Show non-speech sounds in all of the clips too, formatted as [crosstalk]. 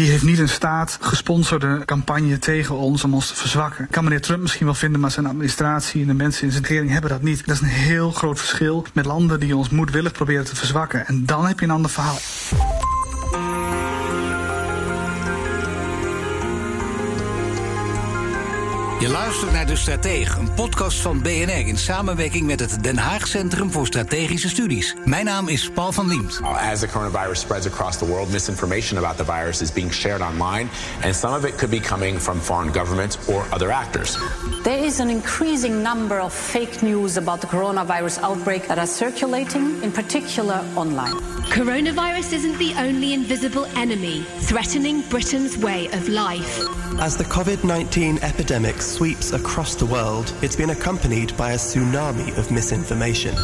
die heeft niet een staat gesponsorde campagne tegen ons om ons te verzwakken. Kan meneer Trump misschien wel vinden, maar zijn administratie en de mensen in zijn regering hebben dat niet. Dat is een heel groot verschil met landen die ons moedwillig proberen te verzwakken. En dan heb je een ander verhaal. Je luistert naar De Stratege, een podcast van BNR in samenwerking met het Den Haag Centrum voor Strategische Studies. Mijn naam is Paul van Liemt. As the coronavirus spreads across the world, misinformation about the virus is being shared online, and some of it could be coming from foreign governments or other actors. There is an increasing number of fake news about the coronavirus outbreak that are circulating, in particular online. Coronavirus isn't the only invisible enemy threatening Britain's way of life. As the COVID 19 epidemic sweeps across the world, it's been accompanied by a tsunami of misinformation.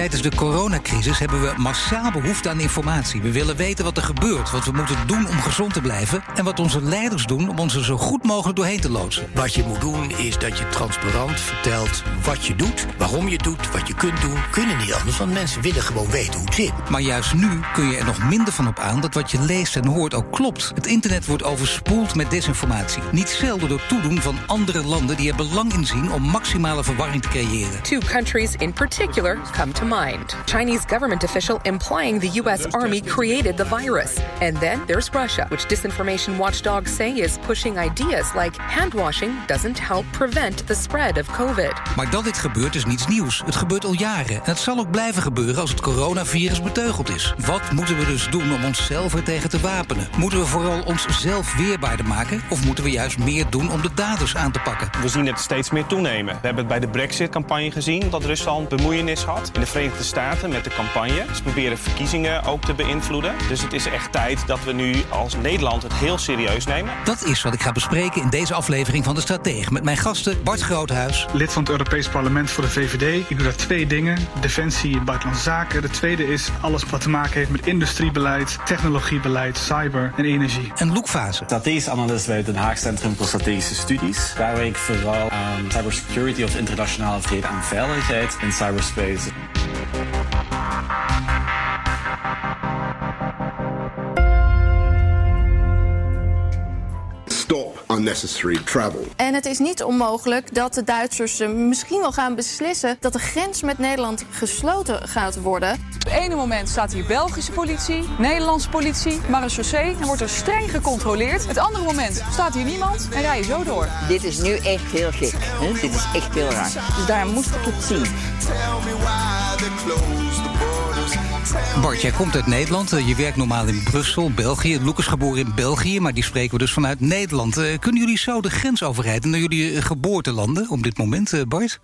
Tijdens de coronacrisis hebben we massaal behoefte aan informatie. We willen weten wat er gebeurt, wat we moeten doen om gezond te blijven... en wat onze leiders doen om ons er zo goed mogelijk doorheen te loodsen. Wat je moet doen is dat je transparant vertelt wat je doet, waarom je het doet, wat je kunt doen. Kunnen niet anders, want mensen willen gewoon weten hoe het zit. Maar juist nu kun je er nog minder van op aan dat wat je leest en hoort ook klopt. Het internet wordt overspoeld met desinformatie. Niet zelden door toedoen van andere landen die er belang in zien om maximale verwarring te creëren. Two countries in particular come to mind. Chinese government official implying the U.S. Army created the virus. And then there's Russia, which disinformation watchdogs say is pushing ideas like hand washing doesn't help prevent the spread of COVID. Maar dat dit gebeurt is niets nieuws. Het gebeurt al jaren. En het zal ook blijven gebeuren als het coronavirus beteugeld is. Wat moeten we dus doen om onszelf er tegen te wapenen? Moeten we vooral onszelf weerbaarder maken? Of moeten we juist meer doen om de daders aan te pakken? We zien het steeds meer toenemen. We hebben het bij de Brexit-campagne gezien dat Rusland bemoeienis had. In de Verenigde Staten met de campagne. Ze proberen verkiezingen ook te beïnvloeden. Dus het is echt tijd dat we nu als Nederland het heel serieus nemen. Dat is wat ik ga bespreken in deze aflevering van De Stratege... met mijn gasten Bart Groothuis. Lid van het Europees Parlement voor de VVD. Ik doe daar twee dingen. Defensie en buitenlandse zaken. De tweede is alles wat te maken heeft met industriebeleid, technologiebeleid, cyber en energie. En Loek Fase. Strategisch analist bij het Den Haag Centrum voor Strategische Studies. Daar werk ik vooral aan cybersecurity of internationale vrede en veiligheid in cyberspace. Unnecessary travel. En het is niet onmogelijk dat de Duitsers eh, misschien wel gaan beslissen dat de grens met Nederland gesloten gaat worden. Op het ene moment staat hier Belgische politie, Nederlandse politie, marechaussee en wordt er streng gecontroleerd. Het andere moment staat hier niemand en rij je zo door. Dit is nu echt heel gek. Hè? Dit is echt heel raar. Dus daar moest ik het zien. Bart, jij komt uit Nederland. Eh, Je werkt normaal in Brussel, België. Is geboren in België, maar die spreken we dus vanuit Nederland. Eh, Kunnen jullie zo de grens overrijden naar jullie eh, geboortelanden op dit moment, Bart?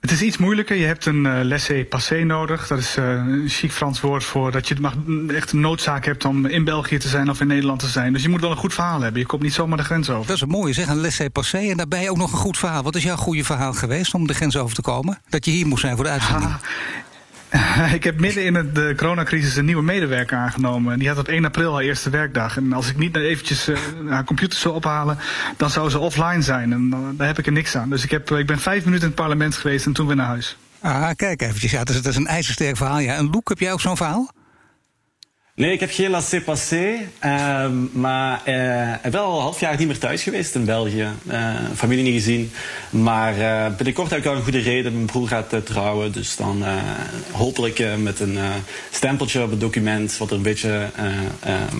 Het is iets moeilijker. Je hebt een uh, laissez-passer nodig. Dat is een chic Frans woord voor dat je mag, echt een noodzaak hebt om in België te zijn of in Nederland te zijn. Dus je moet wel een goed verhaal hebben. Je komt niet zomaar de grens over. Dat is een mooie zeg, een laissez-passer. En daarbij ook nog een goed verhaal. Wat is jouw goede verhaal geweest om de grens over te komen? Dat je hier moest zijn voor de uitzending. [laughs] [laughs] Ik heb midden in de coronacrisis een nieuwe medewerker aangenomen. Die had op 1 april haar eerste werkdag. En als ik niet eventjes eh, haar computer zou ophalen, dan zou ze offline zijn. En daar heb ik er niks aan. Dus ik, heb, ik ben vijf minuten in het parlement geweest en toen weer naar huis. Ah, kijk eventjes. Ja, dat is, dat is een ijzersterk verhaal. Ja. En Loek, heb jij ook zo'n verhaal? Nee, ik heb geen laissez-passer, ehm, maar eh, ik ben al een half jaar niet meer thuis geweest in België. Eh, familie niet gezien. Maar eh, binnenkort heb ik al een goede reden. Mijn broer gaat eh, trouwen, dus dan eh, hopelijk eh, met een eh, stempeltje op het document... wat er een beetje, eh, ehm,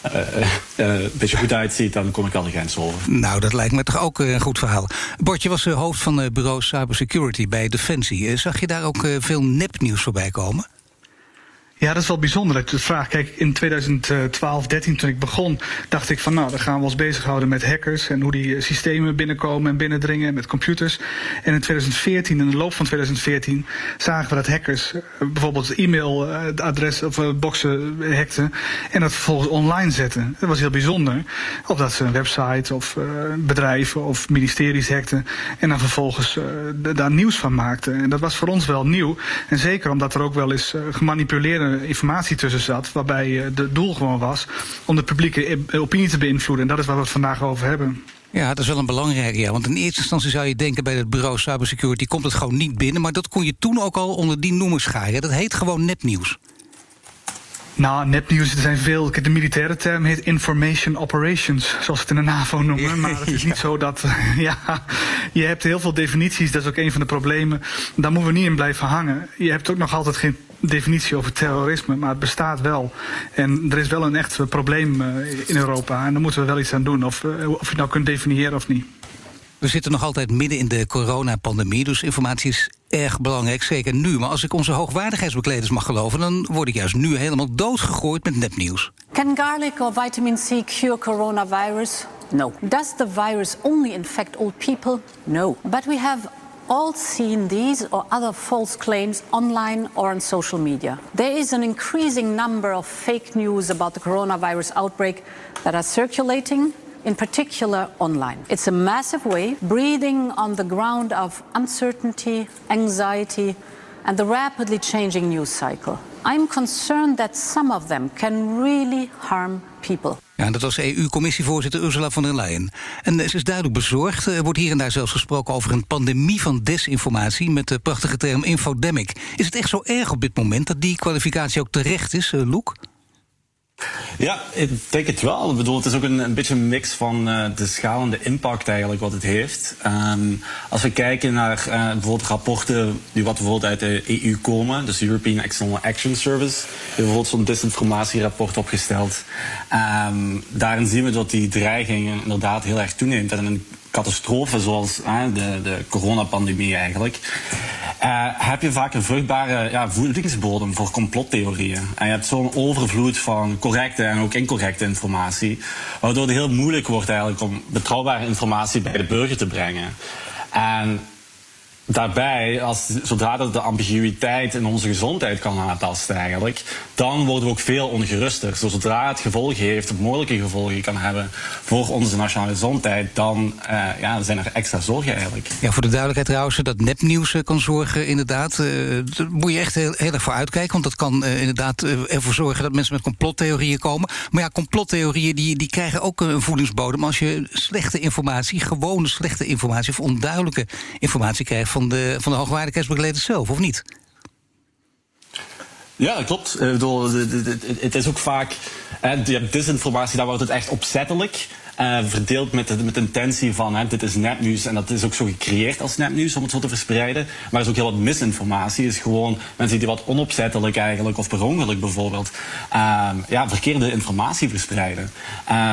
eh, eh, eh, een beetje goed uitziet, dan kom ik al de grens over. Nou, dat lijkt me toch ook eh, een goed verhaal. Bart, je was eh, hoofd van bureau Cybersecurity bij Defensie. Eh, Zag je daar ook eh, veel nepnieuws voorbij komen? Ja, dat is wel bijzonder dat vraagt. Kijk, in 2012, 13 toen ik begon, dacht ik van nou, dan gaan we ons bezighouden met hackers en hoe die eh, systemen binnenkomen en binnendringen met computers. En in 2014, in de loop van 2014, zagen we dat hackers eh, bijvoorbeeld e-mailadres of eh, boxen eh, hackten en dat vervolgens online zetten. Dat was heel bijzonder. Of dat ze een website of eh, bedrijven of ministeries hackten en dan vervolgens daar nieuws van maakten. En dat was voor ons wel nieuw. En zeker omdat er ook wel eens gemanipuleerde informatie tussen zat, waarbij eh, het doel gewoon was om de publieke opinie te beïnvloeden. En dat is waar we het vandaag over hebben. Ja, dat is wel een belangrijke. Ja. Want in eerste instantie zou je denken bij het bureau Cybersecurity komt het gewoon niet binnen. Maar dat kon je toen ook al onder die noemer scharen. Dat heet gewoon nepnieuws. Nou, nepnieuws, er zijn veel. De militaire term heet information operations, zoals het in de NAVO noemen. Maar het is niet [laughs] zo dat. [laughs] Ja, je hebt heel veel definities, dat is ook een van de problemen. Daar moeten we niet in blijven hangen. Je hebt ook nog altijd geen definitie over terrorisme, maar het bestaat wel. En er is wel een echt probleem in Europa en daar moeten we wel iets aan doen. Of, of je het nou kunt definiëren of niet. We zitten nog altijd midden in de coronapandemie, dus informatie is erg belangrijk, zeker nu. Maar als ik onze hoogwaardigheidsbekleders mag geloven, dan word ik juist nu helemaal doodgegooid met nepnieuws. Can garlic or vitamin C cure coronavirus? No. Does the virus only infect old people? No. But we have all seen these or other false claims online or on social media. There is an increasing number of fake news about the coronavirus outbreak that are circulating in particular online. It's a massive wave breathing on the ground of uncertainty, anxiety, and the rapidly changing news cycle. I'm concerned that some of them can really harm people. Ja, dat was EU-commissievoorzitter Ursula von der Leyen. En ze is duidelijk bezorgd. Er wordt hier en daar zelfs gesproken over een pandemie van desinformatie... met de prachtige term infodemic. Is het echt zo erg op dit moment dat die kwalificatie ook terecht is, Loek? Ja, ik denk het wel. Ik bedoel, het is ook een, een beetje een mix van uh, de schaal en de impact eigenlijk wat het heeft. Um, als we kijken naar uh, bijvoorbeeld rapporten die wat bijvoorbeeld uit de EU komen, dus de European External Action Service, die bijvoorbeeld zo'n disinformatierapport opgesteld. Um, daarin zien we dat die dreiging inderdaad heel erg toeneemt. En een catastrofe zoals uh, de, de coronapandemie eigenlijk. Uh, heb je vaak een vruchtbare ja, voedingsbodem voor complottheorieën. En je hebt zo'n overvloed van correcte en ook incorrecte informatie, waardoor het heel moeilijk wordt eigenlijk om betrouwbare informatie bij de burger te brengen. En daarbij, als, zodra dat de ambiguïteit in onze gezondheid kan aantasten eigenlijk, dan worden we ook veel ongeruster. Zodra het gevolgen heeft, mogelijke gevolgen kan hebben voor onze nationale gezondheid, dan uh, ja, zijn er extra zorgen eigenlijk. Ja, voor de duidelijkheid trouwens, dat nepnieuws uh, kan zorgen inderdaad. Uh, daar moet je echt heel, heel erg voor uitkijken, want dat kan inderdaad ervoor zorgen dat mensen met complottheorieën komen. Maar ja, complottheorieën die, die krijgen ook een voedingsbodem als je slechte informatie, gewone slechte informatie of onduidelijke informatie krijgt van de, van de hoogwaardigheidsbegeleiders zelf, of niet? Ja, klopt. Bedoel, het is ook vaak. Je hebt disinformatie, daar wordt het echt opzettelijk. Uh, verdeeld met met intentie van hè, dit is nepnieuws en dat is ook zo gecreëerd als nepnieuws om het zo te verspreiden. Maar er is ook heel wat misinformatie. is gewoon mensen die wat onopzettelijk eigenlijk of per ongeluk bijvoorbeeld um, ja, verkeerde informatie verspreiden.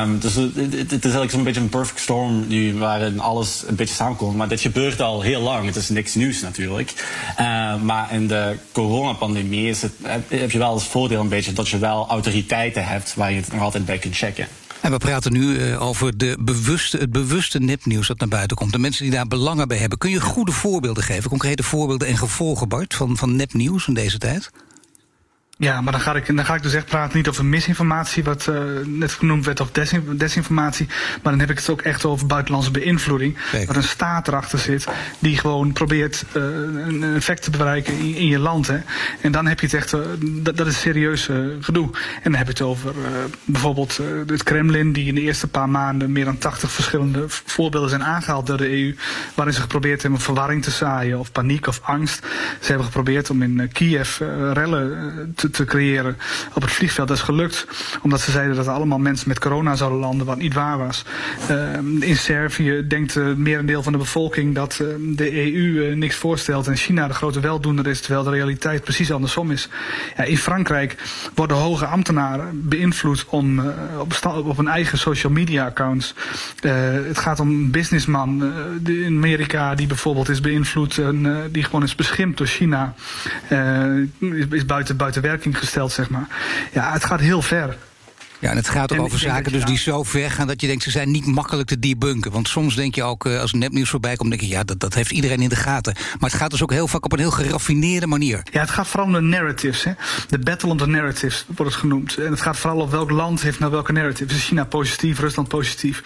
Um, dus het, het, is eigenlijk zo'n beetje een perfect storm nu waarin alles een beetje samenkomt. Maar dit gebeurt al heel lang. Het is niks nieuws natuurlijk. Uh, maar in de coronapandemie is het, heb je wel als voordeel een beetje dat je wel autoriteiten hebt waar je het nog altijd bij kunt checken. En we praten nu uh, over de bewuste, het bewuste nepnieuws dat naar buiten komt. De mensen die daar belangen bij hebben. Kun je goede voorbeelden geven, concrete voorbeelden en gevolgen, Bart, van, van nepnieuws in deze tijd? Ja, maar dan ga, ik, dan ga ik dus echt praten niet over misinformatie, wat uh, net genoemd werd, of desinformatie. Maar dan heb ik het ook echt over buitenlandse beïnvloeding. Kijk. Waar een staat erachter zit die gewoon probeert uh, een effect te bereiken in, in, je land. Hè. En dan heb je het echt, uh, dat, dat, is serieus gedoe. En dan heb je het over bijvoorbeeld het Kremlin, die in de eerste paar maanden meer dan 80 verschillende voorbeelden zijn aangehaald door de EU. Waarin ze geprobeerd hebben verwarring te zaaien, of paniek of angst. Ze hebben geprobeerd om in Kiev rellen te te, creëren op het vliegveld. Dat is gelukt omdat ze zeiden dat er allemaal mensen met corona zouden landen, wat niet waar was. Uh, in Servië denkt het merendeel van de bevolking dat uh, de EU eh, niks voorstelt en China de grote weldoener is, terwijl de realiteit precies andersom is. Ja, in Frankrijk worden hoge ambtenaren beïnvloed om op, op een eigen social media accounts. het gaat om een businessman in Amerika die bijvoorbeeld is beïnvloed en die gewoon is beschimpt door China. is buiten, buiten werk gesteld, zeg maar. Ja, het gaat heel ver. Ja, en het gaat ook over zaken dus die zo ver gaan dat je denkt ze zijn niet makkelijk te debunken. Want soms denk je ook, eh, als nepnieuws voorbij komt, denk je ja, dat, dat heeft iedereen in de gaten. Maar het gaat dus ook heel vaak op een heel geraffineerde manier. Ja, het gaat vooral om de narratives. Hè? De battle of the narratives wordt het genoemd. En het gaat vooral op welk land heeft nou welke narrative. Is China positief, Rusland positief.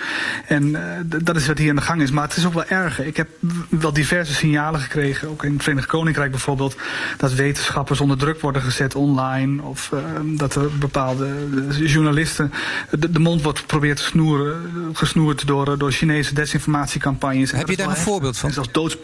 En uh, dat is wat hier aan de gang is. Maar het is ook wel erger. Ik heb wel diverse signalen gekregen, ook in het Verenigd Koninkrijk bijvoorbeeld, dat wetenschappers onder druk worden gezet online. Of uh, dat er bepaalde journalisten journalisten de, de mond wordt geprobeerd te snoeren, gesnoerd door, door Chinese desinformatiecampagnes. Heb je daar een voorbeeld van? Zelfs doods,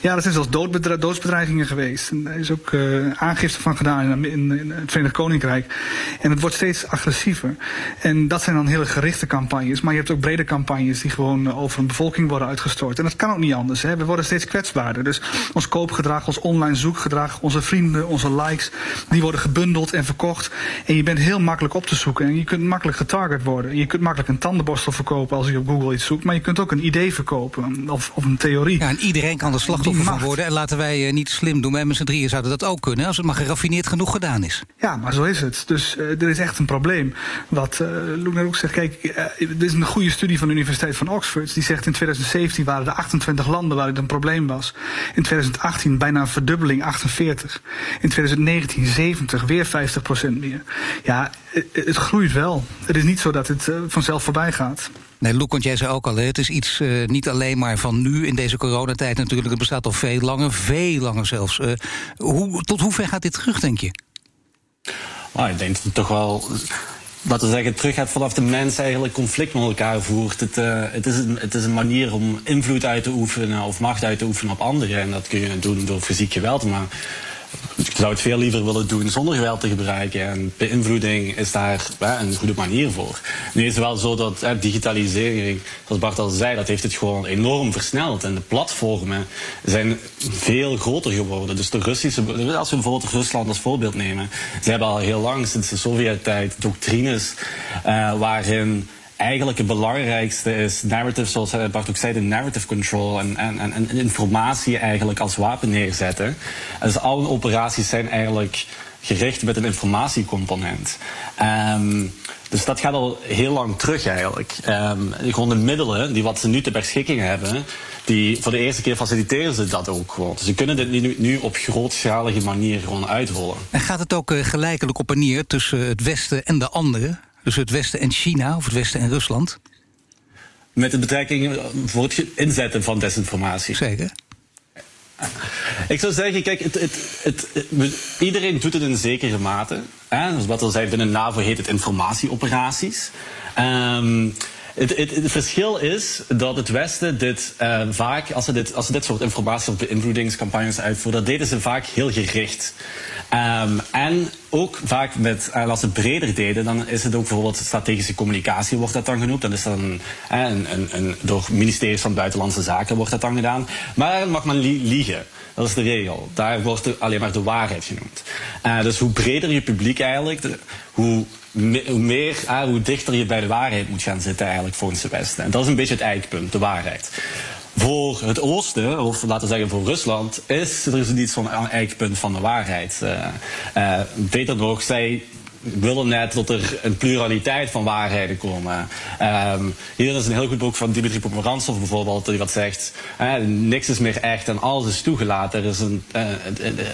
ja, er zijn zelfs doodbedre doodsbedreigingen geweest. En daar is ook uh, aangifte van gedaan in, in, in, het Verenigd Koninkrijk. En het wordt steeds agressiever. En dat zijn dan hele gerichte campagnes. Maar je hebt ook brede campagnes die gewoon over een bevolking worden uitgestort. En dat kan ook niet anders. Hè. We worden steeds kwetsbaarder. Dus ons koopgedrag, ons online zoekgedrag, onze vrienden, onze likes, die worden gebundeld en verkocht. En je bent heel makkelijk op te zoeken. En je kunt makkelijk getarget worden. Je kunt makkelijk een tandenborstel verkopen als je op Google iets zoekt. Maar je kunt ook een idee verkopen of, of een theorie. Ja, en iedereen kan er slachtoffer van worden. En laten wij uh, niet slim doen. Wij met z'n drieën zouden dat ook kunnen. Als het maar geraffineerd genoeg gedaan is. Ja, maar zo is het. Dus uh, er is echt een probleem. Wat uh, Loek ook zegt. Kijk, uh, er is een goede studie van de Universiteit van Oxford. Die zegt in 2017 waren er 28 landen waar het een probleem was. In 2018 bijna een verdubbeling, 48. In 2019 70, weer 50 procent meer. Ja, het, het groeit wel. Het is niet zo dat het vanzelf voorbij gaat. Nee, Loek, want jij zei ook al, het is iets uh, niet alleen maar van nu in deze coronatijd natuurlijk. Het bestaat al veel langer, veel langer zelfs. Uh, hoe, tot hoe ver gaat dit terug, denk je? Oh, ik denk dat het toch wel laten we zeggen, terug gaat vanaf de mens eigenlijk conflict met elkaar voert. Het, uh, het, is een, het is een manier om invloed uit te oefenen of macht uit te oefenen op anderen. En dat kun je doen door fysiek geweld. Maar ik zou het veel liever willen doen zonder geweld te gebruiken. En beïnvloeding is daar een goede manier voor. Nu is het wel zo dat hè, digitalisering, zoals Bart al zei, dat heeft het gewoon enorm versneld. En de platformen zijn veel groter geworden. Dus de Russische, als we bijvoorbeeld Rusland als voorbeeld nemen, ze hebben al heel lang, sinds de Sovjet-tijd, doctrines uh, waarin eigenlijk het belangrijkste is narrative, zoals Bart ook zei, de narrative control en, en, en informatie eigenlijk als wapen neerzetten. Dus alle operaties zijn eigenlijk gericht met een informatiecomponent. Um, dus dat gaat al heel lang terug eigenlijk. Um, gewoon de middelen die wat ze nu ter beschikking hebben, die voor de eerste keer faciliteren ze dat ook gewoon. Dus ze kunnen dit nu, nu op grootschalige manier gewoon uitrollen. En gaat het ook uh, gelijkelijk op en neer tussen het Westen en de anderen? Dus het Westen en China, of het Westen en Rusland? Met de betrekking voor het inzetten van desinformatie. Zeker. Ik zou zeggen, kijk, het, het, het, iedereen doet het in zekere mate. Hè? Dus wat we zei, binnen NAVO heet het informatieoperaties. Um, het, het, het, verschil is dat het Westen dit uh, vaak, als ze dit, als ze dit soort informatie- of beïnvloedingscampagnes uitvoeren, dat deden ze vaak heel gericht. Um, en ook vaak met, uh, als ze het breder deden, dan is het ook bijvoorbeeld strategische communicatie, wordt dat dan genoemd. Dan is dat een, een, een, een door ministeries van Buitenlandse Zaken wordt dat dan gedaan. Maar mag men li liegen. Dat is de regel. Daar wordt er alleen maar de waarheid genoemd. Uh, dus hoe breder je publiek eigenlijk, hoe hoe meer, hoe dichter je bij de waarheid moet gaan zitten eigenlijk volgens de Westen. En dat is een beetje het eikpunt, de waarheid. Voor het oosten, of laten we zeggen voor Rusland, is er is niet zo'n eikpunt van de waarheid. Uh, uh, beter nog, zij willen net dat er een pluraliteit van waarheden komen. Um, hier is een heel goed boek van Dimitri Pomerantsov bijvoorbeeld, die wat zegt: eh, niks is meer echt en alles is toegelaten. Er is, een,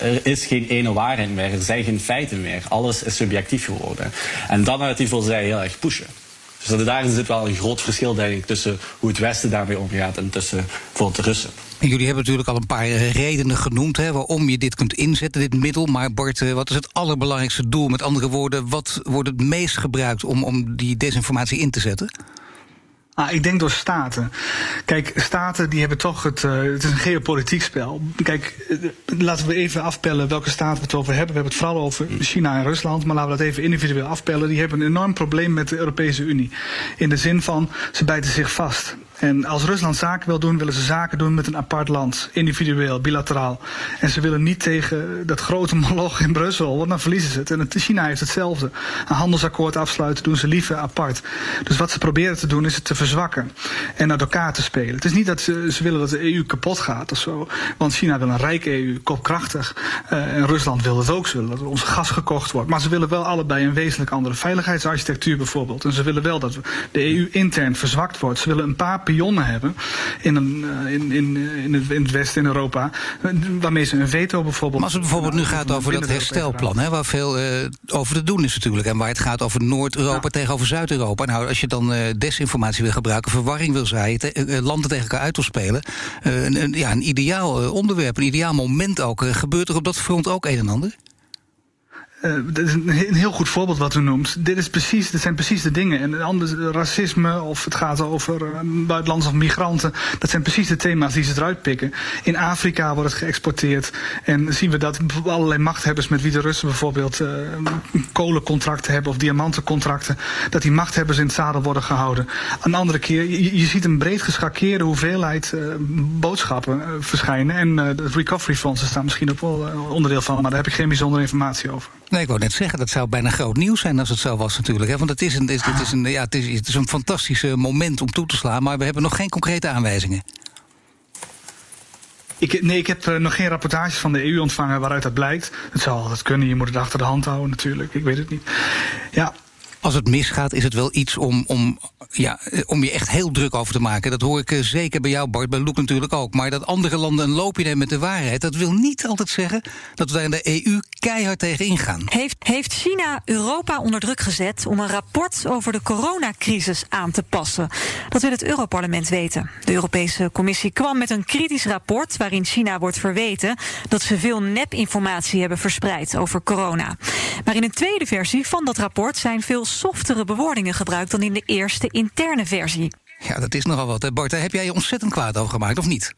er is geen ene waarheid meer, er zijn geen feiten meer. Alles is subjectief geworden. En dat narratief wil zij heel erg pushen. Dus daar zit wel een groot verschil, denk ik, tussen hoe het Westen daarmee omgaat en tussen bijvoorbeeld de Russen. En jullie hebben natuurlijk al een paar redenen genoemd hè, waarom je dit kunt inzetten, dit middel. Maar Bart, wat is het allerbelangrijkste doel? Met andere woorden, wat wordt het meest gebruikt om, om die desinformatie in te zetten? Ah, ik denk door staten. Kijk, staten die hebben toch het. Uh, het is een geopolitiek spel. Kijk, uh, laten we even afpellen welke staten we het over hebben. We hebben het vooral over China en Rusland. Maar laten we dat even individueel afpellen. Die hebben een enorm probleem met de Europese Unie. In de zin van ze bijten zich vast. En als Rusland zaken wil doen, willen ze zaken doen met een apart land. Individueel, bilateraal. En ze willen niet tegen dat grote moloch in Brussel, want dan verliezen ze het. En China heeft hetzelfde. Een handelsakkoord afsluiten doen ze liever apart. Dus wat ze proberen te doen is het te verzwakken. En uit elkaar te spelen. Het is niet dat ze, ze willen dat de EU kapot gaat of zo. Want China wil een rijke EU, kopkrachtig. Uh, en Rusland wil het ook. Ze willen dat ons gas gekocht wordt. Maar ze willen wel allebei een wezenlijk andere veiligheidsarchitectuur bijvoorbeeld. En ze willen wel dat de EU intern verzwakt wordt. Ze willen een paar pionnen hebben in, een, in, in, in, het, in het Westen, in Europa, waarmee ze een veto bijvoorbeeld. Maar als het bijvoorbeeld nu gaat over dat herstelplan, hè, waar veel uh, over te doen is natuurlijk, en waar het gaat over Noord-Europa ja. tegenover Zuid-Europa. Nou, als je dan uh, desinformatie wil gebruiken, verwarring wil zaaien, te, uh, landen tegen elkaar uit wil spelen, een, een, ja, een ideaal onderwerp, een ideaal moment ook. gebeurt er op dat front ook een en ander? Uh, is een, heel goed voorbeeld wat u noemt. Dit, is precies, dit zijn precies de dingen. En anders, racisme of het gaat over uh, buitenlandse of migranten. Dat zijn precies de thema's die ze eruit pikken. In Afrika wordt het geëxporteerd. En zien we dat allerlei machthebbers met wie de Russen bijvoorbeeld uh, kolencontracten hebben of diamantencontracten. Dat die machthebbers in het zadel worden gehouden. Een andere keer, je, ziet een breed geschakeerde hoeveelheid boodschappen verschijnen. En het recovery fonds staan misschien ook wel onderdeel van. Maar daar heb ik geen bijzondere informatie over. Nee, ik wou net zeggen, dat zou bijna groot nieuws zijn als het zo was natuurlijk. Hè? Want het is, een, het, is een, ja, het, is, is een fantastisch moment om toe te slaan, maar we hebben nog geen concrete aanwijzingen. Ik, nee, ik heb uh, nog geen rapportages van de EU ontvangen waaruit dat blijkt. Het zou altijd kunnen, je moet het achter de hand houden natuurlijk, ik weet het niet. Ja, als het misgaat, is het wel iets om, om, ja, om je echt heel druk over te maken. Dat hoor ik eh, zeker bij jou, Bart, bij Loek natuurlijk ook. Maar dat andere landen een loopje nemen met de waarheid... dat wil niet altijd zeggen dat we daar in de EU keihard tegen ingaan. Heeft, heeft China Europa onder druk gezet om een rapport over de coronacrisis aan te passen? Dat wil het Europarlement weten. De Europese Commissie kwam met een kritisch rapport... waarin China wordt verweten dat ze veel nepinformatie hebben verspreid over corona. Maar in een tweede versie van dat rapport zijn veel softere bewoordingen gebruikt dan in de eerste interne versie. Ja, dat is nogal wat. Bart, heb jij je ontzettend kwaad over gemaakt, of niet?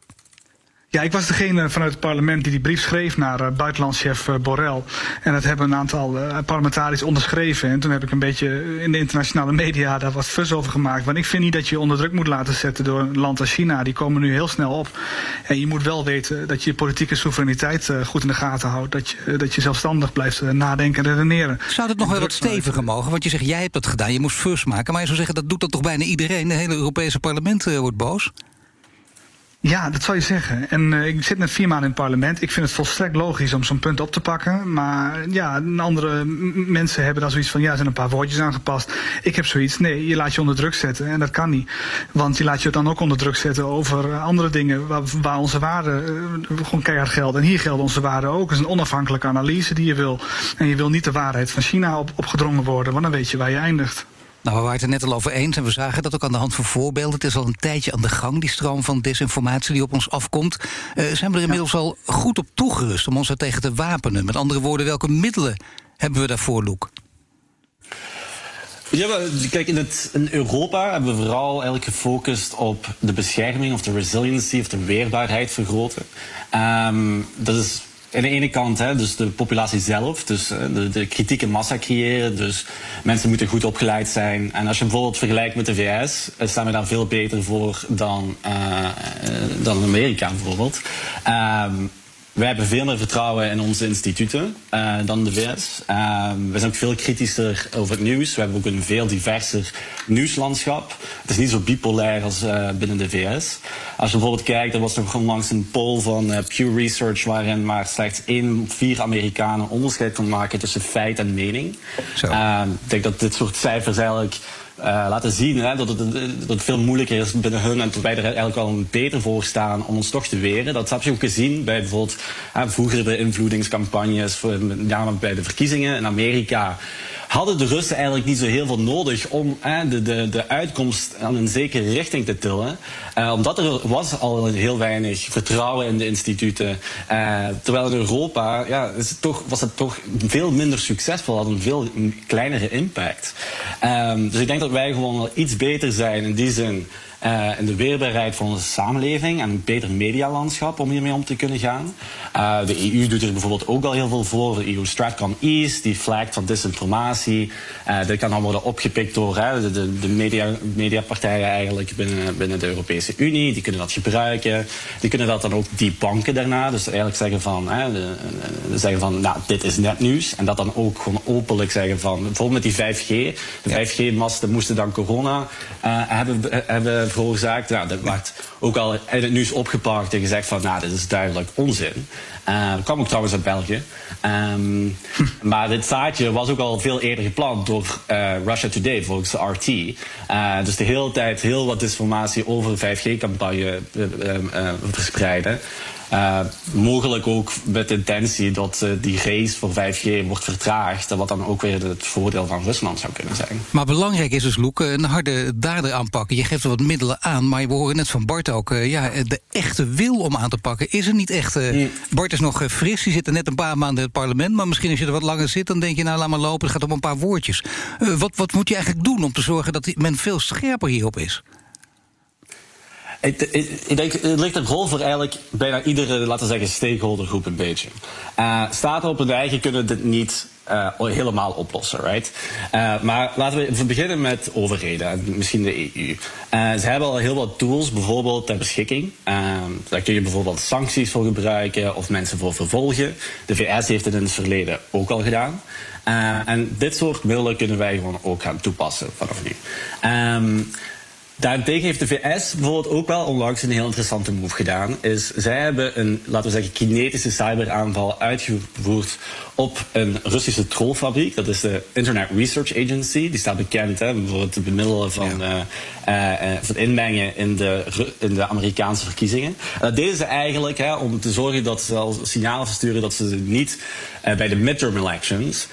Ja, ik was degene vanuit het parlement die die brief schreef naar uh, buitenlandschef uh, Borrell. En dat hebben een aantal uh, parlementariërs onderschreven. En toen heb ik een beetje in de internationale [laughs] media daar wat fus over gemaakt. Want ik vind niet dat je je onder druk moet laten zetten door een land als China. Die komen nu heel snel op. En je moet wel weten dat je je politieke soevereiniteit goed in de gaten houdt. Dat je, dat je zelfstandig blijft nadenken en redeneren. Zou het nog wel wat steviger mogen? Want je zegt, jij hebt dat gedaan, je moest fus maken. Maar je zou zeggen, dat doet dat toch bijna iedereen? De hele Europese parlement wordt boos? Ja, dat zou je zeggen. En uh, ik zit net vier maanden in het parlement. Ik vind het volstrekt logisch om zo'n punt op te pakken. Maar ja, andere mensen hebben dan zoiets van... ja, er zijn een paar woordjes aangepast. Ik heb zoiets, nee, je laat je onder druk zetten. En dat kan niet. Want je laat je dan ook onder druk zetten over andere dingen... waar, waar onze waarden uh, gewoon keihard gelden. En hier gelden onze waarden ook. Het is een onafhankelijke analyse die je wil. En je wil niet de waarheid van China op, opgedrongen worden. Want dan weet je waar je eindigt. Nou, we waren het er net al over eens en we zagen dat ook aan de hand van voorbeelden. Het is al een tijdje aan de gang, die stroom van desinformatie die op ons afkomt. Uh, zijn we er inmiddels al goed op toegerust om ons er tegen te wapenen? Met andere woorden, welke middelen hebben we daarvoor, Loek? Ja, kijk, in, het, in Europa hebben we vooral eigenlijk gefocust op de bescherming of de resiliency of de weerbaarheid vergroten. Um, dat is aan de ene kant, hè, dus de populatie zelf, dus eh, de, de kritieke massa creëren. Dus mensen moeten goed opgeleid zijn. En als je bijvoorbeeld vergelijkt met de VS, eh, staan we daar veel beter voor dan, uh, dan Amerika bijvoorbeeld. Um, wij hebben veel meer vertrouwen in onze instituten uh, dan de VS. Uh, we zijn ook veel kritischer over het nieuws. We hebben ook een veel diverser nieuwslandschap. Het is niet zo bipolair als uh, binnen de VS. Als je bijvoorbeeld kijkt, er was nog onlangs een poll van Pew Research... waarin maar slechts één op vier Amerikanen onderscheid kon maken tussen feit en mening. Ik denk dat dit soort cijfers eigenlijk laten zien hè, dat, het, dat het veel moeilijker is binnen hun en dat wij er eigenlijk wel beter voor staan om ons toch te weren. Dat heb je ook gezien bij bijvoorbeeld vroeger de invloedingscampagnes, voor, met bij de verkiezingen in Amerika hadden de Russen eigenlijk niet zo heel veel nodig om de, de, de uitkomst aan een zekere richting te tillen. Uh, omdat er was al heel weinig vertrouwen in de instituten. Uh, terwijl in Europa ja, is toch, was het toch veel minder succesvol, had een veel kleinere impact. Um, dus ik denk dat wij gewoon wel iets beter zijn in die zin uh, in de weerbaarheid van onze samenleving en een beter medialandschap om hiermee om te kunnen gaan. Uh, de EU doet er bijvoorbeeld ook al heel veel voor. De EU Stratcom East, die flagt van disinformatie. Uh, dat kan dan worden opgepikt door hè, de, de, media, mediapartijen eigenlijk binnen, binnen de Europese Unie. Die kunnen dat gebruiken. Die kunnen dat dan ook debunken daarna. Dus eigenlijk zeggen van, hè, de, de, zeggen van nou, dit is netnieuws. En dat dan ook gewoon openlijk zeggen van, bijvoorbeeld met die 5G. De 5G-masten moesten dan corona hebben, hebben veroorzaakt. Nou, dat werd ook al in het nieuws opgepakt en gezegd van, nou, dit is duidelijk onzin. Uh, dat kwam ook trouwens uit België. Um, maar dit zaadje was ook al veel eerder gepland door uh, Russia Today, volgens de RT. Uh, dus de hele tijd heel wat disinformatie over de 5G-campagne verspreiden. Uh, mogelijk ook met intentie dat uh, die race voor 5G wordt vertraagd. Wat dan ook weer het voordeel van Rusland zou kunnen zijn. Maar belangrijk is dus, Loek, een harde dader aanpakken. Je geeft er wat middelen aan, maar we horen net van Bart ook... Uh, ja, de echte wil om aan te pakken is er niet echt. Bart is nog fris, die zit er net een paar maanden in het parlement... maar misschien als je er wat langer zit, dan denk je... nou, laat maar lopen, het gaat om een paar woordjes. wat, wat moet je eigenlijk doen om te zorgen dat men veel scherper hierop is? Ik, denk, het ligt een rol voor eigenlijk bijna iedere, laten we zeggen, stakeholdergroep een beetje. Uh, staten op hun eigen kunnen dit niet uh, helemaal oplossen, right? Uh, maar laten we beginnen met overheden en misschien de EU. ze hebben al heel wat tools, bijvoorbeeld ter beschikking. daar kun je bijvoorbeeld sancties voor gebruiken of mensen voor vervolgen. De VS heeft het in het verleden ook al gedaan. en dit soort middelen kunnen wij gewoon ook gaan toepassen vanaf nu. Um, Daarentegen heeft de VS bijvoorbeeld ook wel onlangs een heel interessante move gedaan. Is zij hebben een, laten we zeggen, kinetische cyberaanval uitgevoerd op een Russische trollfabriek. Dat is de Internet Research Agency. Die staat bekend hè, voor het bemiddelen van, ja. uh, uh, het inmengen in de, in de Amerikaanse verkiezingen. En dat deden ze eigenlijk hè, om te zorgen dat ze al signalen versturen dat ze niet uh, bij de midterm elections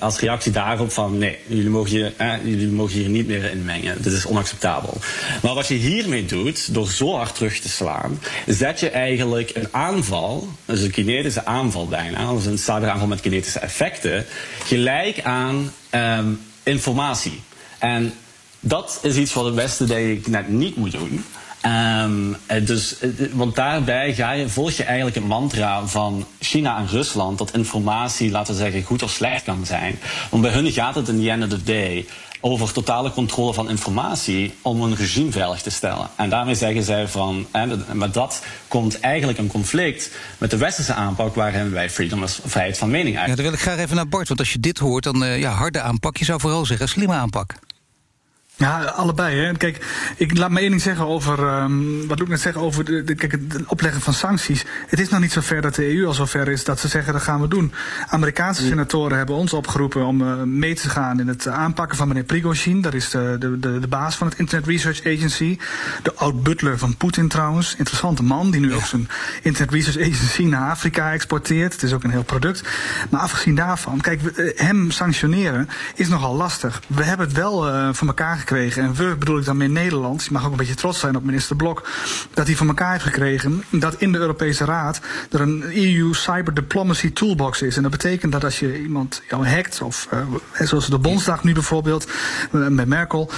als reactie daarop van nee, jullie mogen, hier, jullie mogen hier niet meer inmengen. Dit is onacceptabel. Maar wat je hiermee doet, door zo hard terug te slaan, is dat je eigenlijk een aanval, dus een kinetische aanval bijna, dus een cyber met kinetische effecten, gelijk aan um, informatie. En dat is iets wat het Westen denk ik net niet moet doen. Um, dus, want daarbij ga je, volg je eigenlijk het mantra van China en Rusland dat informatie, laten we zeggen, goed of slecht kan zijn. Want bij hun gaat het in the end of the day over totale controle van informatie om een regime veilig te stellen. En daarmee zeggen zij van, en dat komt eigenlijk een conflict met de westerse aanpak waarin wij freedom of vrijheid van mening eigenlijk. Ja, dan wil ik graag even naar Bart, want als je dit hoort, dan uh, ja, harde aanpak. Je zou vooral zeggen slimme aanpak. Ja, allebei. Hè. Kijk, ik laat me één ding zeggen over, um, wat ik net zeggen over de, de, kijk, het opleggen van sancties. Het is nog niet zo ver dat de EU al zo ver is dat ze zeggen dat gaan we doen. Amerikaanse senatoren hebben ons opgeroepen om uh, mee te gaan in het aanpakken van meneer Prigozhin. Dat is de, de, de, de baas van het Internet Research Agency. De oud-butler van Poetin trouwens. Interessante man die nu ja. ook zijn Internet Research Agency naar Afrika exporteert. Het is ook een heel product. Maar afgezien daarvan, kijk, hem sanctioneren is nogal lastig. We hebben het wel uh, voor elkaar gekregen. En we bedoel ik dan meer Nederland. Je mag ook een beetje trots zijn op minister Blok. Dat hij van elkaar heeft gekregen dat in de Europese Raad er een EU Cyber Diplomacy Toolbox is. En dat betekent dat als je iemand jou hackt, of uh, zoals de Bondsdag nu bijvoorbeeld, uh, met Merkel,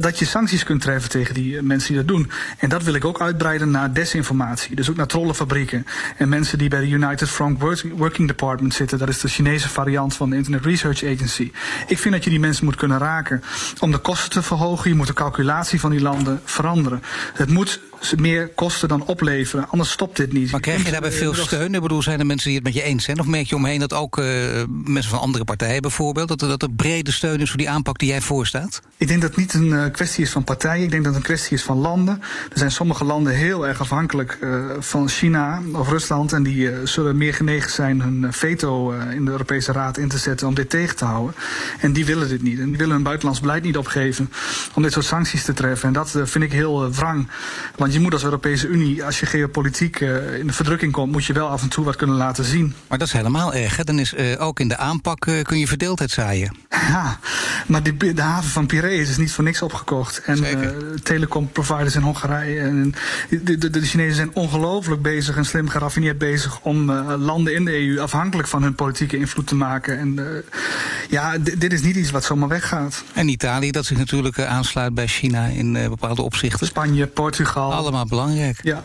dat je sancties kunt treffen tegen die mensen die dat doen. En dat wil ik ook uitbreiden naar desinformatie. Dus ook naar trollenfabrieken. En mensen die bij de United Front Working Department zitten. Dat is de Chinese variant van de Internet Research Agency. Ik vind dat je die mensen moet kunnen raken om de kosten te verhogen. Je moet de calculatie van die landen veranderen. Het moet meer kosten dan opleveren. Anders stopt dit niet. Maar krijg je daarbij veel steun? Ik bedoel, zijn er mensen die het met je eens zijn? Of merk je omheen dat ook uh, mensen van andere partijen bijvoorbeeld... Dat er, dat er brede steun is voor die aanpak die jij voorstaat? Ik denk dat het niet een uh, kwestie is van partijen. Ik denk dat het een kwestie is van landen. Er zijn sommige landen heel erg afhankelijk uh, van China of Rusland... en die zullen meer genegen zijn hun veto in de Europese Raad in te zetten... om dit tegen te houden. En die willen dit niet. En die willen hun buitenlands beleid niet opgeven om dit soort sancties te treffen. En dat vind ik heel wrang. Want je moet als Europese Unie, als je geopolitiek uh, in de verdrukking komt, moet je wel af en toe wat kunnen laten zien. Maar dat is helemaal erg. Hè? Dan is uh, ook in de aanpak uh, kun je verdeeldheid zaaien. Ja, maar die, de haven van Piraeus is niet voor niks opgekocht. En telecomproviders in Hongarije. En de, de, de Chinezen zijn ongelooflijk bezig en slim geraffineerd bezig om landen in de EU afhankelijk van hun politieke invloed te maken. En ja, dit is niet iets wat zomaar weggaat. En Italië, dat zich natuurlijk aansluit bij China in bepaalde opzichten. Spanje, Portugal allemaal belangrijk. Ja.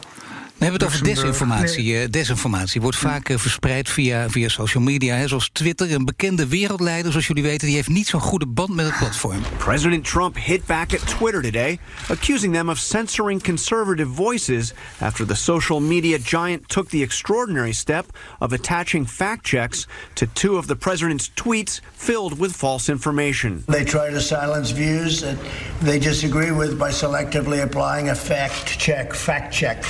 We hebben het over desinformatie. Nee. Desinformatie wordt vaak uh, verspreid via, via social media, hè, zoals Twitter. Een bekende wereldleider, zoals jullie weten, die heeft niet zo'n goede band met het platform. President Trump hit back at Twitter today, accusing them of censoring conservative voices after the social media giant took the extraordinary step of attaching fact checks to two of the president's tweets filled with false information. They try to silence views that they disagree with by selectively applying a fact check, fact check.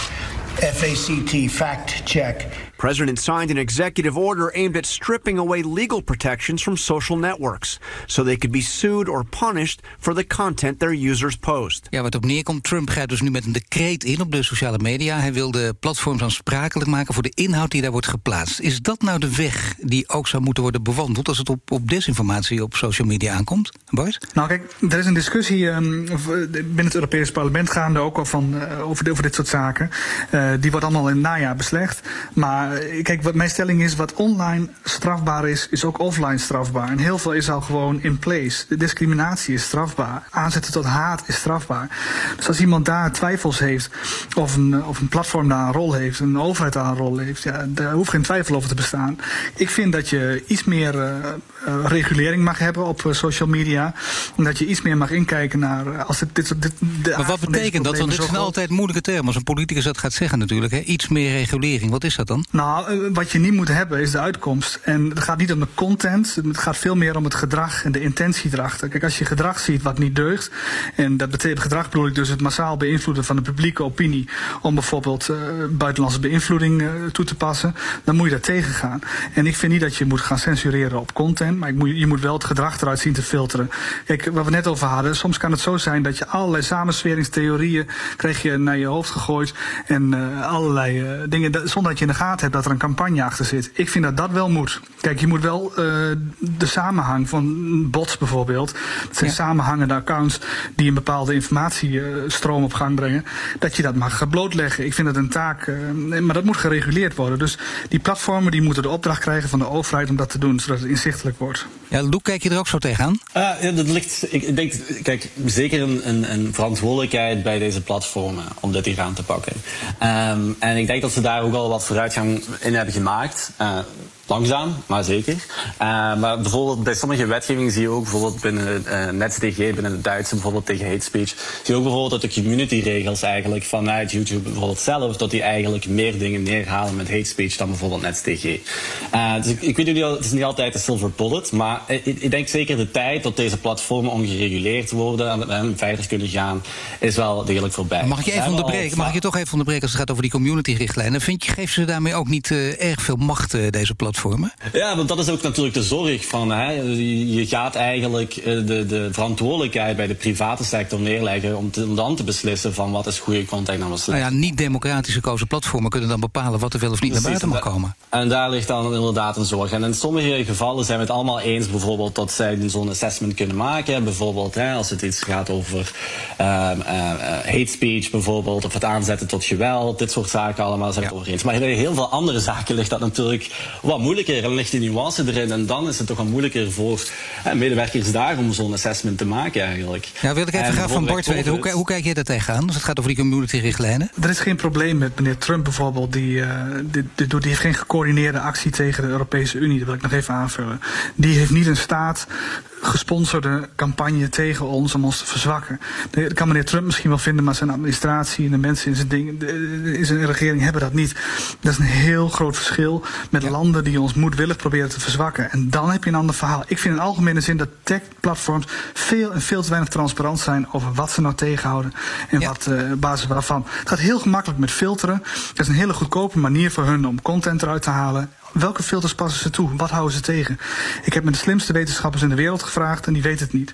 FACT, fact check. President signed an executive order aimed at stripping away legal protections from social networks so they could be sued or punished for the content their users post. Ja, wat op neerkomt, Trump grijpt dus nu met een decreet in op de sociale media. Hij wil de platforms aansprakelijk maken voor de inhoud die daar wordt geplaatst. Is dat nou de weg die ook zou moeten worden bewandeld als het op, op desinformatie op social media aankomt? Bart? Nou, kijk, er is een discussie um, binnen het Europees Parlement gaande ook al van, uh, over, over dit soort zaken. Uh, die wordt allemaal in het najaar beslecht. Maar kijk, wat mijn stelling is, wat online strafbaar is, is ook offline strafbaar. En heel veel is al gewoon in place. De discriminatie is strafbaar. Aanzetten tot haat is strafbaar. Dus als iemand daar twijfels heeft, of een, of een platform daar een rol heeft, een overheid daar een rol heeft, ja, daar hoeft geen twijfel over te bestaan. Ik vind dat je iets meer uh, uh, regulering mag hebben op uh, social media. En dat je iets meer mag inkijken naar als dit, dit, dit de Maar wat betekent dat? Want dit zijn altijd moeilijke termen. Als een politicus dat gaat zeggen natuurlijk. Hè? Iets meer regulering. Wat is dat dan? Nou, wat je niet moet hebben is de uitkomst. En het gaat niet om de content. Het gaat veel meer om het gedrag en de intentie erachter. Kijk, als je gedrag ziet wat niet deugt. En dat betekent gedrag bedoel ik dus het massaal beïnvloeden van de publieke opinie. Om bijvoorbeeld buitenlandse beïnvloeding toe te passen. Dan moet je dat tegengaan. En ik vind niet dat je moet gaan censureren op content. Maar ik moet, je moet wel het gedrag eruit zien te filteren. Kijk, wat we net over hadden. Soms kan het zo zijn dat je allerlei samensweringstheorieën krijg je naar je hoofd gegooid. En uh, allerlei uh, dingen. Dat, zonder dat je in de gaten hebt dat er een campagne achter zit. Ik vind dat dat wel moet. Kijk, je moet wel uh, de samenhang van bots bijvoorbeeld. Dat zijn ja. samenhangende accounts die een bepaalde informatiestroom op gang brengen. Dat je dat mag blootleggen. Ik vind het een taak. Maar dat moet gereguleerd worden. Dus die platformen die moeten de opdracht krijgen van de overheid om dat te doen. Zodat het inzichtelijk wordt. Ja, Loek, kijk je er ook zo tegenaan? Uh, ja, dat ligt, ik denk, kijk, zeker een, een, een verantwoordelijkheid bij deze platformen om dit hier aan te pakken. Um, en ik denk dat ze daar ook al wat vooruitgang in hebben gemaakt. Uh, Langzaam, maar zeker. Uh, maar bijvoorbeeld bij sommige wetgeving zie je ook bijvoorbeeld binnen uh, NetzDG, binnen het Duitse bijvoorbeeld tegen hate speech, zie je ook bijvoorbeeld dat de community-regels eigenlijk vanuit YouTube bijvoorbeeld zelf, dat die eigenlijk meer dingen neerhalen met hate speech dan bijvoorbeeld NetzDG. Uh, dus ik, ik weet niet, het is niet altijd een silver bullet, maar ik, ik, denk zeker de tijd dat deze platformen ongereguleerd worden en, verder kunnen gaan, is wel degelijk voorbij. Mag ik je even onderbreken? Mag ik je toch even onderbreken als het gaat over die community-richtlijnen? Vind je, geven ze daarmee ook niet erg veel macht, deze Ja, want dat is ook natuurlijk de zorg van. Hè, je gaat eigenlijk de, de verantwoordelijkheid bij de private sector neerleggen om, te, dan te beslissen van wat is goede content en wat Nou ja, niet democratisch gekozen platformen kunnen dan bepalen wat er wel of niet Precies, naar buiten mag komen. En daar ligt dan inderdaad een zorg. En in sommige gevallen zijn we het allemaal eens bijvoorbeeld dat zij zo'n assessment kunnen maken. Bijvoorbeeld hè, als het iets gaat over uh, uh, hate speech bijvoorbeeld, of het aanzetten tot geweld, dit soort zaken allemaal zijn we ja. het over eens. Maar in heel veel andere zaken ligt dat natuurlijk wat moeilijker en ligt die nuance erin. En dan is het toch wel moeilijker voor hè, medewerkers daar om zo'n assessment te maken eigenlijk. Ja, wil ik even graag van Bart weten, hoe, hoe, kijk je daar tegenaan als het gaat over die community-richtlijnen? Er is geen probleem met meneer Trump bijvoorbeeld. Die, uh, die, die, die heeft geen gecoördineerde actie tegen de Europese Unie. Dat wil ik nog even aanvullen. Die heeft niet een staat gesponsorde campagne tegen ons om ons te verzwakken. Dat kan meneer Trump misschien wel vinden, maar zijn administratie en de mensen in zijn, ding, in zijn regering hebben dat niet. Dat is een heel groot verschil met ja. landen die ons moedwillig proberen te verzwakken. En dan heb je een ander verhaal. Ik vind in algemene zin dat tech-platforms veel en veel te weinig transparant zijn over wat ze nou tegenhouden en ja. wat uh, basis waarvan. Het gaat heel gemakkelijk met filteren. Dat is een hele goedkope manier voor hun om content eruit te halen welke filters passen ze toe? Wat houden ze tegen? Ik heb met de slimste wetenschappers in de wereld gevraagd en die weten het niet.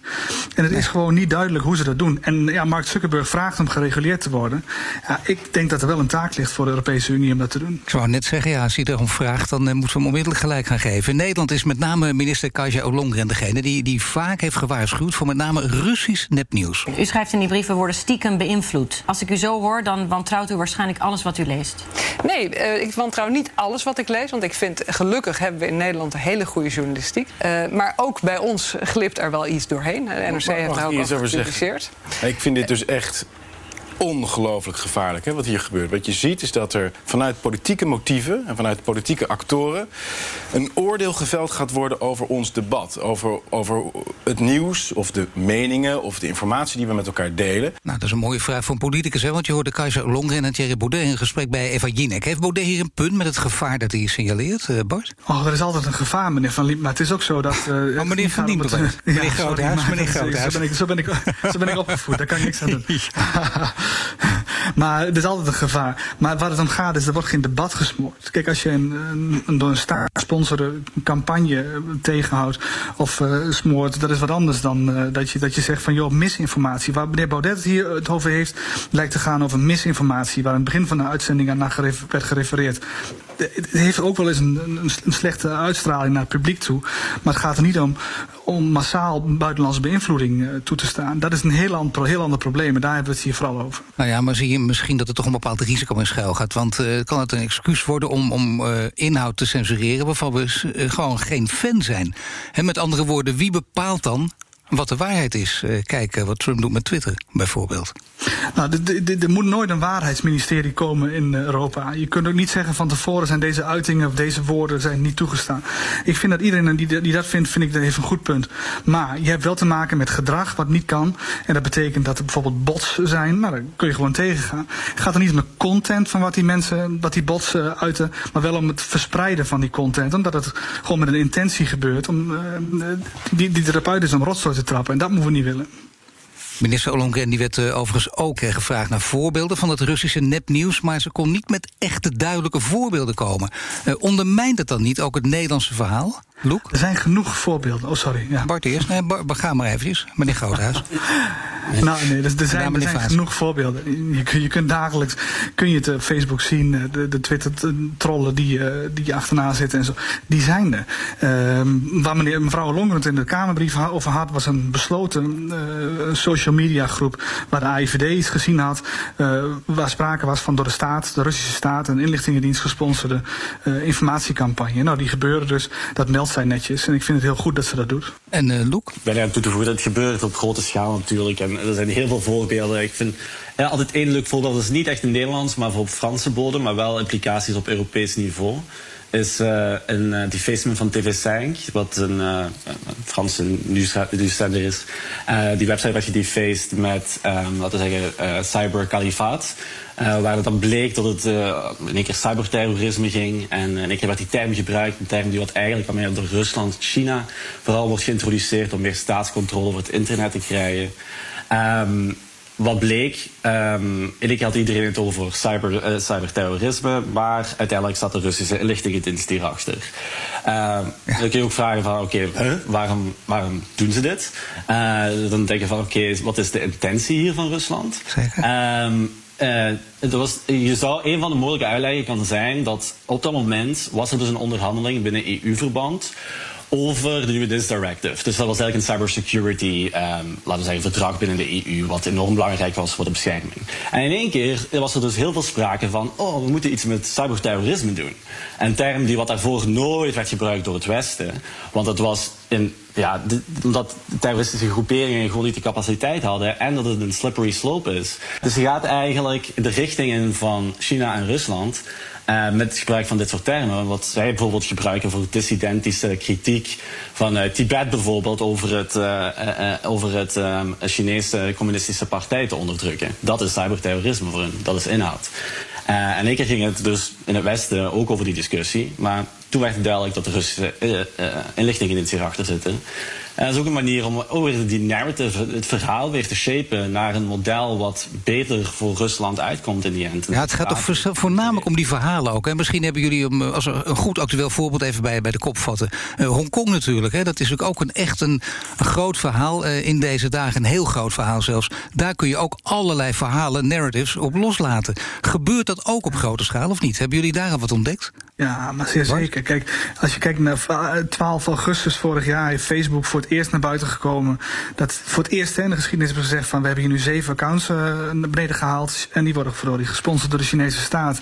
En het nee. is gewoon niet duidelijk hoe ze dat doen. En ja, Mark Zuckerberg vraagt om gereguleerd te worden. Ja, ik denk dat er wel een taak ligt voor de Europese Unie om dat te doen. Ik zou net zeggen, ja, als hij erom vraagt, dan uh, moeten we hem onmiddellijk gelijk gaan geven. In Nederland is met name minister Kaja Ollongren degene die, die vaak heeft gewaarschuwd voor met name Russisch nepnieuws. U schrijft in die brief, we worden stiekem beïnvloed. Als ik u zo hoor, dan wantrouwt u waarschijnlijk alles wat u leest. Nee, uh, ik wantrouw niet alles wat ik lees, want ik vind gelukkig hebben we in Nederland een hele goede journalistiek. Uh, maar ook bij ons glipt er wel iets doorheen. De NRC heeft daar ook over gepubliceerd. Ik vind dit dus echt ongelooflijk gevaarlijk hè, wat hier gebeurt. Wat je ziet is dat er vanuit politieke motieven en vanuit politieke actoren een oordeel geveld gaat worden over ons debat. Over, over het nieuws of de meningen of de informatie die we met elkaar delen. Nou, dat is een mooie vraag voor een politicus, hè, want je hoorde Keizer Longren en Thierry Baudet in gesprek bij Eva Jinek. Heeft Baudet hier een punt met het gevaar dat hij signaleert, uh, Bart? Oh, er is altijd een gevaar, meneer Van Liep. Maar het is ook zo dat... Uh, oh, meneer Van Liep. [laughs] Meneer Groothuis, meneer [laughs] Groothuis. Zo ben, ik, zo, ben ik, zo ben ik opgevoed, daar kan ik niks aan doen. [laughs] [laughs] Maar er is altijd een gevaar. Maar waar het om gaat is, er wordt geen debat gesmoord. Kijk, als je een, een door een staat gesponsorde campagne tegenhoudt of uh, smoort, dat is wat anders dan uh, dat, je, dat je zegt van joh, misinformatie. Waar meneer Baudet hier het over heeft, lijkt te gaan over misinformatie, waar in het begin van de uitzending aan werd gerefereerd. Het heeft ook wel eens een, een, een slechte uitstraling naar het publiek toe. Maar het gaat er niet om om massaal buitenlandse beïnvloeding uh, toe te staan. Dat is een heel, ander, heel ander probleem en daar hebben we het hier vooral over. Nou ja, maar zie je misschien dat er toch een bepaald risico in schuil gaat? Want uh, kan het een excuus worden om, om uh, inhoud te censureren waarvan we gewoon geen fan zijn? Met andere woorden, wie bepaalt dan wat de waarheid is. Uh, kijk wat Trump doet met Twitter, bijvoorbeeld. Nou, er moet nooit een waarheidsministerie komen in Europa. Je kunt ook niet zeggen van tevoren zijn deze uitingen of deze woorden zijn niet toegestaan. Ik vind dat iedereen die, dat vindt, vind ik dat heeft een goed punt. Maar je hebt wel te maken met gedrag wat niet kan. En dat betekent dat er bijvoorbeeld bots zijn. Nou, dan kun je gewoon tegengaan. Het gaat er niet om de content van wat die mensen, wat die bots uh, uiten, maar wel om het verspreiden van die content. Omdat het gewoon met een intentie gebeurt. Om, die, die therapeut is om rotzooi trappen. En dat moeten we niet willen. Minister Ollongren die werd uh, overigens ook uh, gevraagd naar voorbeelden van het Russische nepnieuws, maar ze kon niet met echte duidelijke voorbeelden komen. Uh, ondermijnt het dan niet ook het Nederlandse verhaal? Loek? Er zijn genoeg voorbeelden. Oh, sorry. Ja. Bart eerst. Nee, ga maar eventjes. Meneer Groothuis. [laughs] nou, nee, er, er zijn, er zijn genoeg voorbeelden. Je, je, kunt dagelijks kun je het op Facebook zien. De, de Twitter-trollen die, die achterna zitten en zo. Die zijn er. Uh, waar meneer, mevrouw Longren het in de Kamerbrief over had, was een besloten social media groep waar de AIVD iets gezien had. Uh, waar sprake was van door de staat, de Russische staat, een inlichtingendienst gesponsorde uh, informatiecampagne. Nou, die gebeurde dus. Dat meldt zij netjes. En ik vind het heel goed dat ze dat doet. En uh, Loek? Ik ben aan toe te voegen. Dat gebeurt op grote schaal natuurlijk. En er zijn heel veel voorbeelden. Ik vind ja, altijd één leuk voorbeeld. Dat is niet echt in Nederlands, maar voor op Franse bodem. Maar wel implicaties op Europees niveau is uh, een uh, defacement van TV5, wat een, een Franse nieuwszender is. die website werd gedefaced met, um, laten we zeggen, cyberkalifaat. waar het dan bleek dat het in één keer cyberterrorisme ging. En in één keer werd die term gebruikt, een term die wat eigenlijk meer door Rusland, China vooral wordt geïntroduceerd om meer staatscontrole over het internet te krijgen. Um, wat bleek, um, ik had iedereen het over cyber, uh, cyberterrorisme, maar uiteindelijk zat de Russische inlichtingendienst hierachter. Uh, Dan kun je ook vragen van, oké, okay, waarom, waarom doen ze dit? Uh, dan denk je van, oké, okay, wat is de intentie hier van Rusland? Zeker. Um, uh, was, je zou, een van de mogelijke uitleggen kan zijn dat op dat moment was er dus een onderhandeling binnen EU-verband over de nieuwe DIS Directive. Dus dat was eigenlijk een cybersecurity, um, laten we zeggen, verdrag binnen de EU, wat enorm belangrijk was voor de bescherming. En in één keer was er dus heel veel sprake van, oh, we moeten iets met cyberterrorisme doen. Een term die wat daarvoor nooit werd gebruikt door het Westen, want het was in ja, omdat terroristische groeperingen gewoon niet de capaciteit hadden en dat het een slippery slope is. Dus je gaat eigenlijk de richting in van China en Rusland. Uh, met het gebruik van dit soort termen. Wat zij bijvoorbeeld gebruiken voor dissidentische kritiek van uh, Tibet bijvoorbeeld over het, uh, over het Chinese communistische partij te onderdrukken. Dat is cyberterrorisme voor hun, dat is inhoud. en één keer ging het dus in het Westen ook over die discussie. Maar toen werd het duidelijk dat de Russische inlichtingendienst hierachter zitten. En dat is ook een manier om ook weer die narrative, het verhaal weer te shapen naar een model wat beter voor Rusland uitkomt in die end. Ja, het gaat toch voornamelijk om die verhalen ook. Hè? Misschien hebben jullie um, als een goed actueel voorbeeld even bij, bij de kop vatten. Uh, Hongkong natuurlijk, hè? dat is natuurlijk ook een echt een, een groot verhaal uh, in deze dagen. Een heel groot verhaal zelfs. Daar kun je ook allerlei verhalen, narratives op loslaten. Gebeurt dat ook op grote schaal of niet? Hebben jullie daar al wat ontdekt? Ja, maar zeer zeker. Kijk, als je kijkt naar 12 augustus vorig jaar heeft Facebook voor het eerst naar buiten gekomen. Dat voor het eerst in de geschiedenis hebben gezegd van we hebben hier nu zeven accounts uh, naar beneden gehaald. En die worden verdorie gesponsord door de Chinese staat.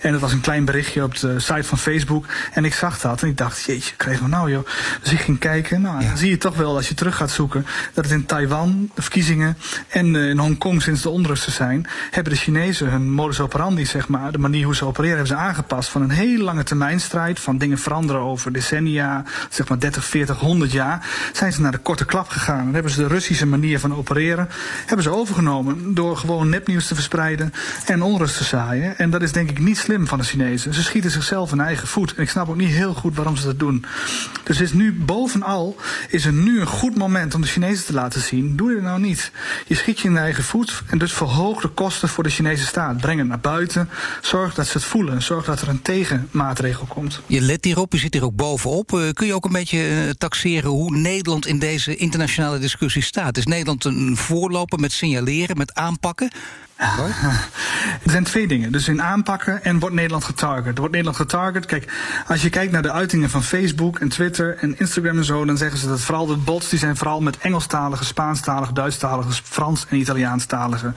En dat was een klein berichtje op de site van Facebook. En ik zag dat en ik dacht, jeetje, krijgen we nou joh. Dus ik ging kijken. Nou, dan zie je toch wel als je terug gaat zoeken dat het in Taiwan, de verkiezingen en uh, in Hongkong sinds de onrusten zijn, hebben de Chinezen hun modus operandi, zeg maar, de manier hoe ze opereren, hebben ze aangepast van een hele lange termijn strijd, van dingen veranderen over decennia, zeg maar 30, 40, 100 jaar zijn ze naar de korte klap gegaan. Dan hebben ze de Russische manier van opereren hebben ze overgenomen door gewoon nepnieuws te verspreiden en onrust te zaaien. En dat is denk ik niet slim van de Chinezen. Ze schieten zichzelf in eigen voet. En ik snap ook niet heel goed waarom ze dat doen. Dus is nu bovenal is er nu een goed moment om de Chinezen te laten zien. Doe dit nou niet. Je schiet je in eigen voet en dus verhoog de kosten voor de Chinese staat. Breng het naar buiten. Zorg dat ze het voelen. Zorg dat er een tegenmaatregel komt. Let hierop, je zit hier ook bovenop. Uh, kun je ook een beetje uh, taxeren hoe Nederland in deze internationale discussie staat? Is Nederland een voorloper met signaleren, met aanpakken? Er zijn twee dingen. Dus in aanpakken en wordt Nederland getarget. Wordt Nederland getarget? Kijk, als je kijkt naar de uitingen van Facebook en Twitter en Instagram en zo, dan zeggen ze dat vooral de bots die zijn vooral met Engelstalige, Spaanstalige, Duitsstalige, Frans en Italiaanstalige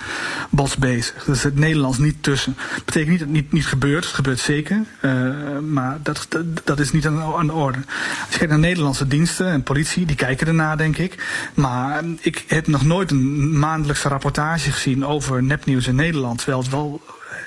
bots bezig. Dus het Nederlands niet tussen. Dat betekent niet dat het niet, niet gebeurt. Het gebeurt zeker. Uh, maar dat, dat, dat, is niet aan, aan, de orde. Als je kijkt naar Nederlandse diensten en politie, die kijken ernaar, denk ik. Maar ik heb nog nooit een maandelijkse rapportage gezien over nepnieuws in Nederland. Terwijl het wel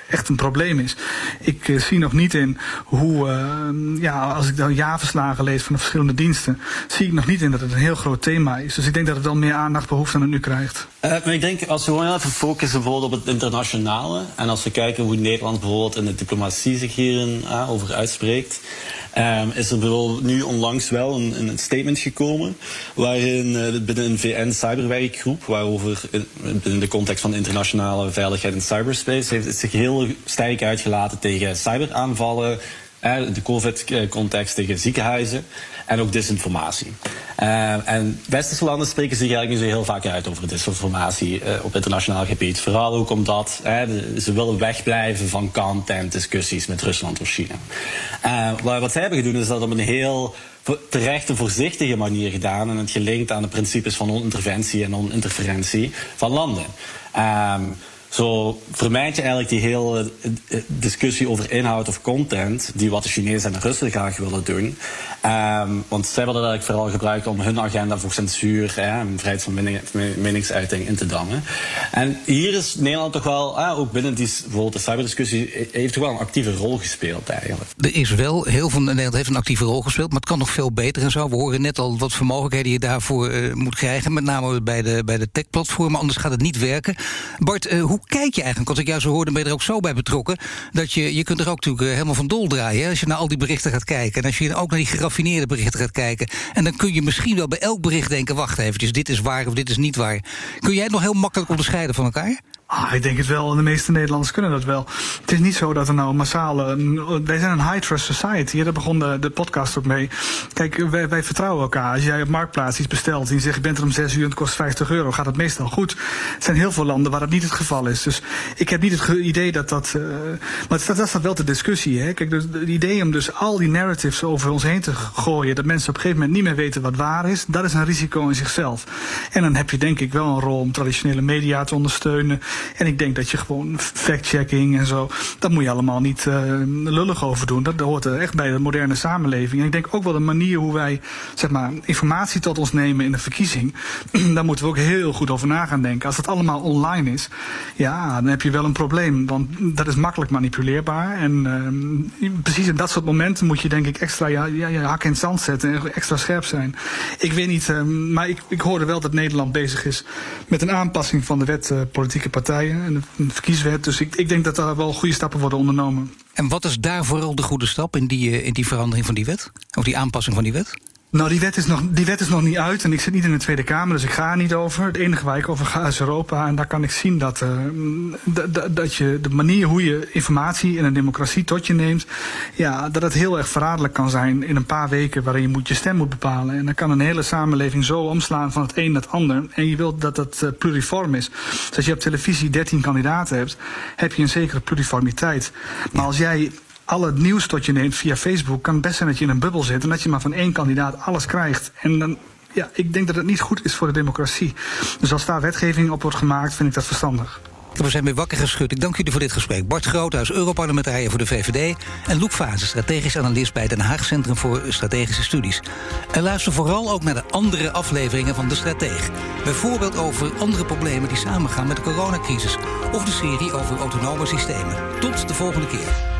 echt een probleem is. Ik uh, zie nog niet in hoe, uh, ja, als ik dan jaarverslagen lees van de verschillende diensten, zie ik nog niet in dat het een heel groot thema is. Dus ik denk dat het wel meer aandacht behoeft dan het nu krijgt. Uh, maar ik denk, als we gewoon even focussen bijvoorbeeld op het internationale, en als we kijken hoe Nederland bijvoorbeeld in de diplomatie zich hierin over uitspreekt, Um, is er nu onlangs wel een, een statement gekomen waarin uh, binnen een VN-cyberwerkgroep, waarover in, de context van internationale veiligheid in cyberspace, heeft het zich heel sterk uitgelaten tegen cyberaanvallen, de COVID-context tegen ziekenhuizen en ook disinformatie. Uh, en westerse landen spreken zich eigenlijk niet zo heel vaak uit over disinformatie uh, op internationaal gebied. Vooral ook omdat ze willen wegblijven van content discussies met Rusland of China. Uh, wat zij hebben gedaan is dat op een heel terecht een voorzichtige manier gedaan en het gelinkt aan de principes van non-interventie en non-interferentie van landen. Zo vermijd je eigenlijk die hele eh, discussie over inhoud of content, die wat de Chinezen en de Russen graag willen doen. Um, want zij willen dat eigenlijk vooral gebruiken om hun agenda voor censuur en vrijheid van meningsuiting in te dammen. En hier is Nederland toch wel, ah, ook binnen die, bijvoorbeeld de cyberdiscussie, heeft toch wel een actieve rol gespeeld eigenlijk. Er is wel, heel veel Nederland heeft een actieve rol gespeeld, maar het kan nog veel beter en zo. We horen net al wat voor mogelijkheden je daarvoor moet krijgen, met name bij de, bij de tech-platformen, anders gaat het niet werken. Bart, hoe kijk je eigenlijk? Want ik jou zo hoorde, ben je er ook zo bij betrokken, dat je, je kunt er ook natuurlijk uh, helemaal van dol draaien, als je naar al die berichten gaat kijken. En als je ook naar die geraffineerde berichten gaat kijken. En dan kun je misschien wel bij elk bericht denken: wacht even, dit is waar of dit is niet waar. Kun jij het nog heel makkelijk onderscheiden van elkaar? Ah, ik denk het wel. De meeste Nederlanders kunnen dat wel. Het is niet zo dat er nou massale... Wij zijn een high trust society. Daar begon de, de podcast ook mee. Kijk, wij, wij, vertrouwen elkaar. Als jij op Marktplaats iets bestelt en je zegt... je bent er om 6 uur en het kost 50 euro... gaat het meestal goed. Er zijn heel veel landen waar dat niet het geval is. Dus ik heb niet het idee dat dat... Uh, maar dat, dat staat wel de discussie. Hè? Kijk, dus het idee om dus al die narratives over ons heen te gooien... dat mensen op een gegeven moment niet meer weten wat waar is... dat is een risico in zichzelf. En dan heb je denk ik wel een rol om traditionele media te ondersteunen... En ik denk dat je gewoon fact-checking en zo, dat moet je allemaal niet uh, lullig over doen. Dat hoort er echt bij de moderne samenleving. En ik denk ook wel de manier hoe wij zeg maar, informatie tot ons nemen in de verkiezing, [clears throat] daar moeten we ook heel goed over na gaan denken. Als dat allemaal online is, ja, dan heb je wel een probleem. Want dat is makkelijk manipuleerbaar. En uh, precies in dat soort momenten moet je denk ik extra ja, ja, hak in het zand zetten en extra scherp zijn. Ik weet niet, uh, maar ik, ik hoorde wel dat Nederland bezig is met een aanpassing van de wet politieke partijen en een verkieswet. Dus ik, ik denk dat daar wel goede stappen worden ondernomen. En wat is daar vooral de goede stap in die, eh, in die verandering van die wet? Of die aanpassing van die wet? Nou, die wet, is nog, die wet is nog niet uit en ik zit niet in de Tweede Kamer, dus ik ga er niet over. Het enige waar ik over ga is Europa en daar kan ik zien dat, uh, dat je de manier hoe je informatie in een democratie tot je neemt, ja, dat het heel erg verraderlijk kan zijn in een paar weken waarin je moet, je stem moet bepalen. En dan kan een hele samenleving zo omslaan van het een naar het ander. En je wilt dat het uh, pluriform is. Dus als je op televisie 13 kandidaten hebt, heb je een zekere pluriformiteit. Maar als jij al het nieuws tot je neemt via Facebook, kan het best zijn dat je in een bubbel zit en dat je maar van één kandidaat alles krijgt. En dan, ja, ik denk dat het niet goed is voor de democratie. Dus als daar wetgeving op wordt gemaakt, vind ik dat verstandig. We zijn weer wakker geschud. Ik dank jullie voor dit gesprek. Bart Groothuis, Europarlementariër voor de VVD... en Loek Fase, strategisch analist bij Den Haag Centrum voor Strategische Studies. En luister vooral ook naar de andere afleveringen van De Strateeg. Bijvoorbeeld over andere problemen die samengaan met de coronacrisis... of de serie over autonome systemen. Tot de volgende keer.